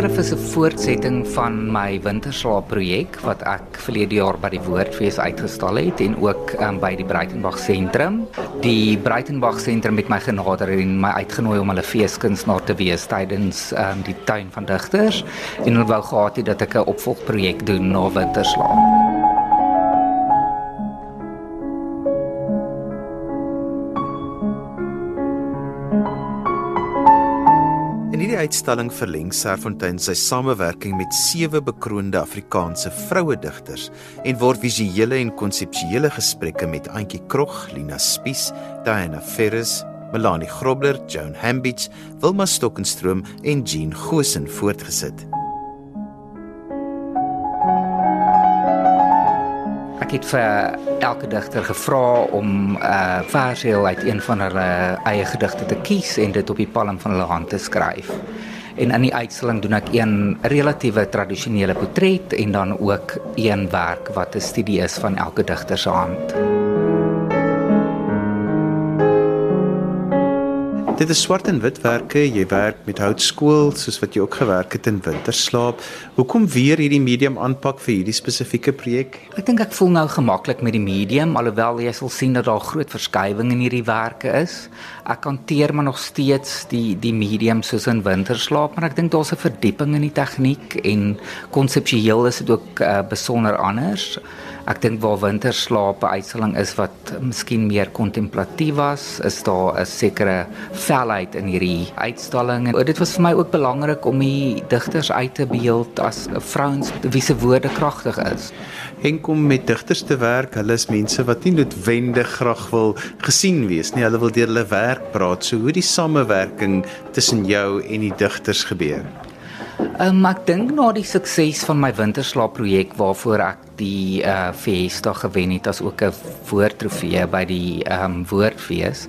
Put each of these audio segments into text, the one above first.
handskrif is 'n voortsetting van my winterslaap projek wat ek verlede jaar by die Woordfees uitgestal het en ook um, by die Breitenberg sentrum. Die Breitenberg sentrum het my genader en my uitgenooi om hulle feeskunstenaar te wees tydens um, die tuin van digters en hulle wou gehad het dat ek 'n opvolgprojek doen na winterslaap. Uitstalling verleng Serfontein sy samewerking met sewe bekroonde Afrikaanse vroue digters en word visuele en konseptuele gesprekke met Antjie Krog, Lina Spies, Diana Ferris, Melanie Grobler, Joan Hambidge, Wilma Stokkenstroom en Jean Gosen voortgesit. Ek het vir elke digter gevra om 'n uh, verseel uit een van hulle eie gedigte te kies en dit op die palm van hulle hand te skryf. En in die uitstalling doen ek een relatiewe tradisionele portret en dan ook een werk wat 'n studie is van elke digter se hand. Dit is swart en wit werke. Jy werk met houtskool soos wat jy ook gewerk het in Winterslaap. Hoekom weer hierdie medium aanpak vir hierdie spesifieke projek? Ek dink ek voel nou gemaklik met die medium alhoewel jy sal sien dat daar groot verskywing in hierdie werke is. Ek hanteer maar nog steeds die die medium soos in Winterslaap, maar ek dink daar's 'n verdieping in die tegniek en konseptueel is dit ook uh, besonder anders. Ek dink waar winterslaap 'n uitstalling is wat miskien meer kontemplatief was, is daar 'n sekere felheid in hierdie uitstalling. En dit was vir my ook belangrik om die digters uit te beeld as vrouens wie se woorde kragtig is. En kom met digters te werk, hulle is mense wat nie noodwendig graag wil gesien wees nie. Hulle wil deur hulle werk praat. So hoe die samewerking tussen jou en die digters gebeur. Um, ek dink na die sukses van my winterslaap projek waarvoor ek die uh Fiesta gewen het as ook 'n woordtrofee by die um woordfees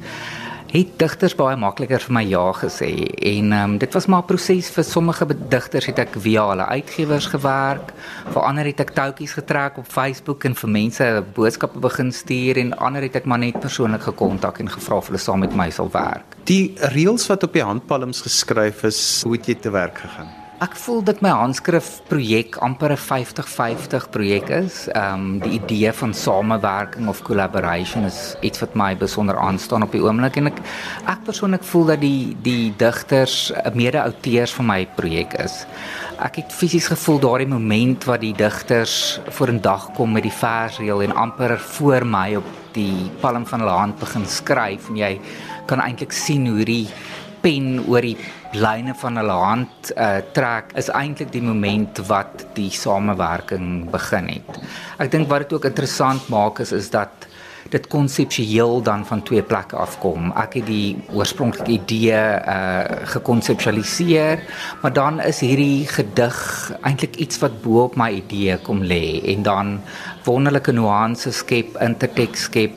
het digters baie makliker vir my ja gesê. En um, dit was maar 'n proses. Vir sommige digters het ek via hulle uitgewers gewerk. Vir ander het ek toutjies getrek op Facebook en vir mense boodskappe begin stuur en ander het ek maar net persoonlik gekontak en gevra of hulle saam met my sal werk. Die reëls wat op die handpalms geskryf is hoe het jy te werk gegaan Ek voel dat my handskrif projek amper 'n 50-50 projek is. Ehm um, die idee van samewerking of collaboration is iets wat my besonder aanstaan op die oomblik en ek ek persoonlik voel dat die die digters mede-auteurs van my projek is. Ek het fisies gevoel daardie moment wat die digters voor 'n dag kom met die versreël en amper voor my op die palm van hulle hand begin skryf en jy kan eintlik sien hoe die pen oor die lyne van hulle hand uh, trek is eintlik die moment wat die samewerking begin het. Ek dink wat dit ook interessant maak is is dat dit konseptueel dan van twee plekke afkom. Ek het die oorspronklike idee uh gekonseptualiseer, maar dan is hierdie gedig eintlik iets wat bo op my idee kom lê en dan wonderlike nuances skep, interteks skep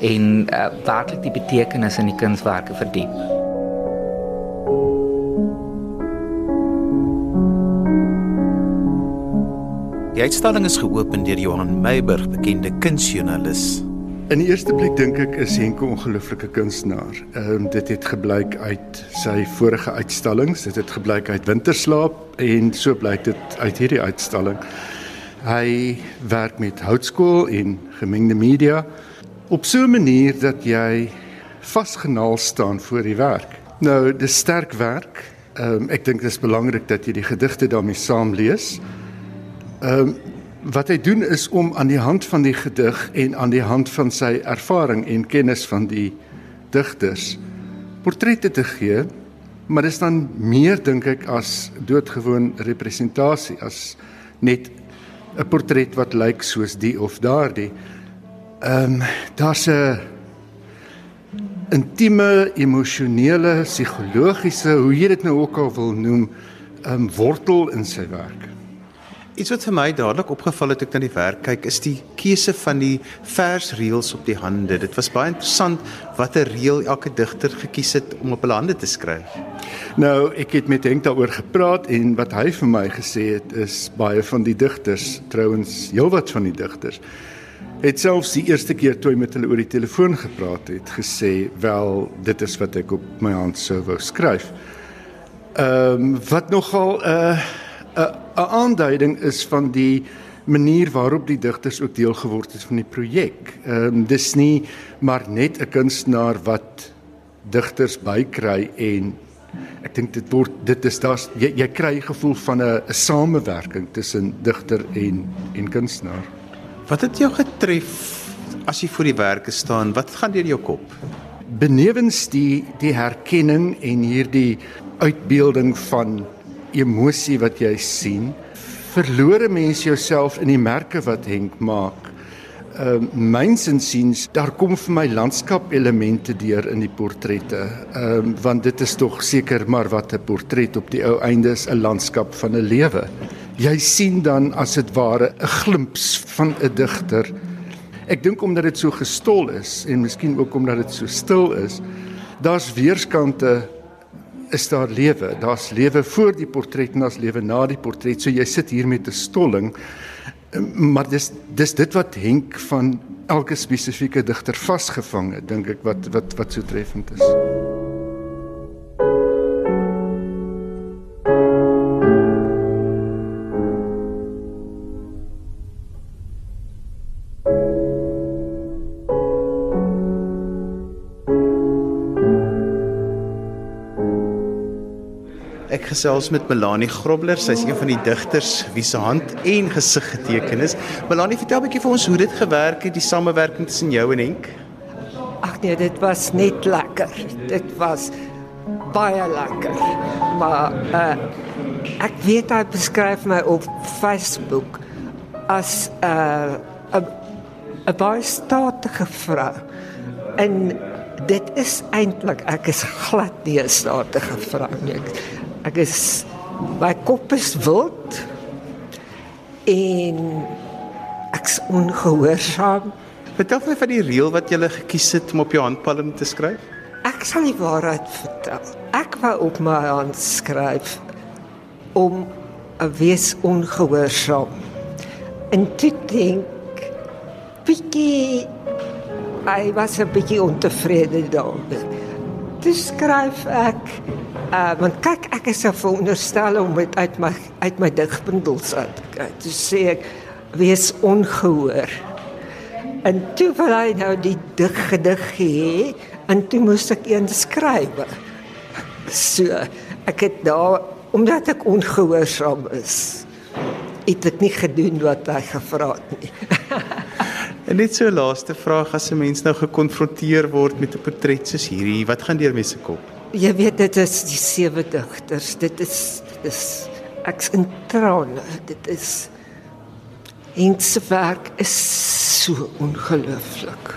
en uh, werklik die betekenis in die kunswerke verdiep. Die uitstalling is geopen deur Johan Meiburg, bekende kunsjoernalis. In die eerste plek dink ek is Henk 'n ongelooflike kunstenaar. Ehm um, dit het gebleik uit sy vorige uitstallings, dit het gebleik uit Winterslaap en so blyk dit uit hierdie uitstalling. Hy werk met houtskool en gemengde media op so 'n manier dat jy vasgenaal staan voor die werk. Nou, dis sterk werk. Ehm um, ek dink dit is belangrik dat jy die gedigte daarmee saam lees. Ehm um, wat hy doen is om aan die hand van die gedig en aan die hand van sy ervaring en kennis van die digters portrette te gee, maar dit is dan meer dink ek as doodgewoon representasie as net 'n portret wat lyk soos die of daardie. Ehm um, daar's 'n intieme, emosionele, psigologiese, hoe jy dit nou ook al wil noem, 'n um, wortel in sy werk. Iets wat vir my dadelik opgeval het ek na die werk kyk is die keuse van die versreëls op die hande. Dit was baie interessant watter reël elke digter gekies het om op hulle hande te skryf. Nou, ek het met Henk daaroor gepraat en wat hy vir my gesê het is baie van die digters, trouens heelwat van die digters het selfs die eerste keer toe hy met hulle oor die telefoon gepraat het gesê, "Wel, dit is wat ek op my hand sou wou skryf." Ehm um, wat nogal 'n uh, 'n 'n aanduiding is van die manier waarop die digters ook deel geword het van die projek. Ehm um, dis nie maar net 'n kunstenaar wat digters bykry en ek dink dit word dit is daar's jy, jy kry gevoel van 'n samewerking tussen digter en en kunstenaar. Wat het jou getref as jy voor die werke staan? Wat gaan deur jou kop? Benewens die die herkenning en hierdie uitbeelding van emosie wat jy sien, verlore mens jouself in die merke wat Henk maak. Ehm uh, myns insiens daar kom vir my landskap elemente deur in die portrette. Ehm uh, want dit is tog seker maar wat 'n portret op die ou einde is 'n landskap van 'n lewe. Jy sien dan as dit ware 'n glimps van 'n digter. Ek dink omdat dit so gestol is en miskien ook omdat dit so stil is, daar's weerskante is daar lewe. Daar's lewe voor die portret en daar's lewe na die portret. So jy sit hier met 'n stolling. Maar dis dis dit wat Henk van elke spesifieke digter vasgevang het, dink ek wat wat wat so treffend is. Gesels met Melanie Grobler. Sy's een van die digters wie se hand en gesig geteken is. Melanie, vertel 'n bietjie vir ons hoe dit gewerk het, die samewerking tussen jou en Henk. Ag nee, dit was net lekker. Dit was baie lekker. Maar uh ek weet hy beskryf my op Facebook as 'n uh, 'n baie statige vrou. En dit is eintlik ek is glad nie 'n statige vrou nie. Ek is my kop is wild en ek's ongehoorsaam. Vertel my van die reël wat jy gekies het om op jou handpalm te skryf. Ek sal die waarheid vertel. Ek wou op my hand skryf om 'n wees ongehoorsaam. En toe dink bietjie hy was 'n bietjie ontevrede daarmee. Toe skryf ek Uh want kyk ek is so veronderstel om dit uit my uit my digbundels uit te sê ek wees ongehoor. En toe wil hy nou die dig gedig hê en toe moes ek een skryf. So ek het daar omdat ek ongehoorsaam is het ek nie gedoen wat hy gevra het nie. En net so laaste vraag as 'n mens nou gekonfronteer word met 'n portret soos hierdie, wat gaan deur mense kop? Jy weet dit is die sewe digters. Dit is dit is ek's in trane. Dit is Hengse werk is so ongelooflik.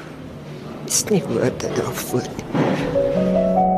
Is nie woorde daarvoor nie.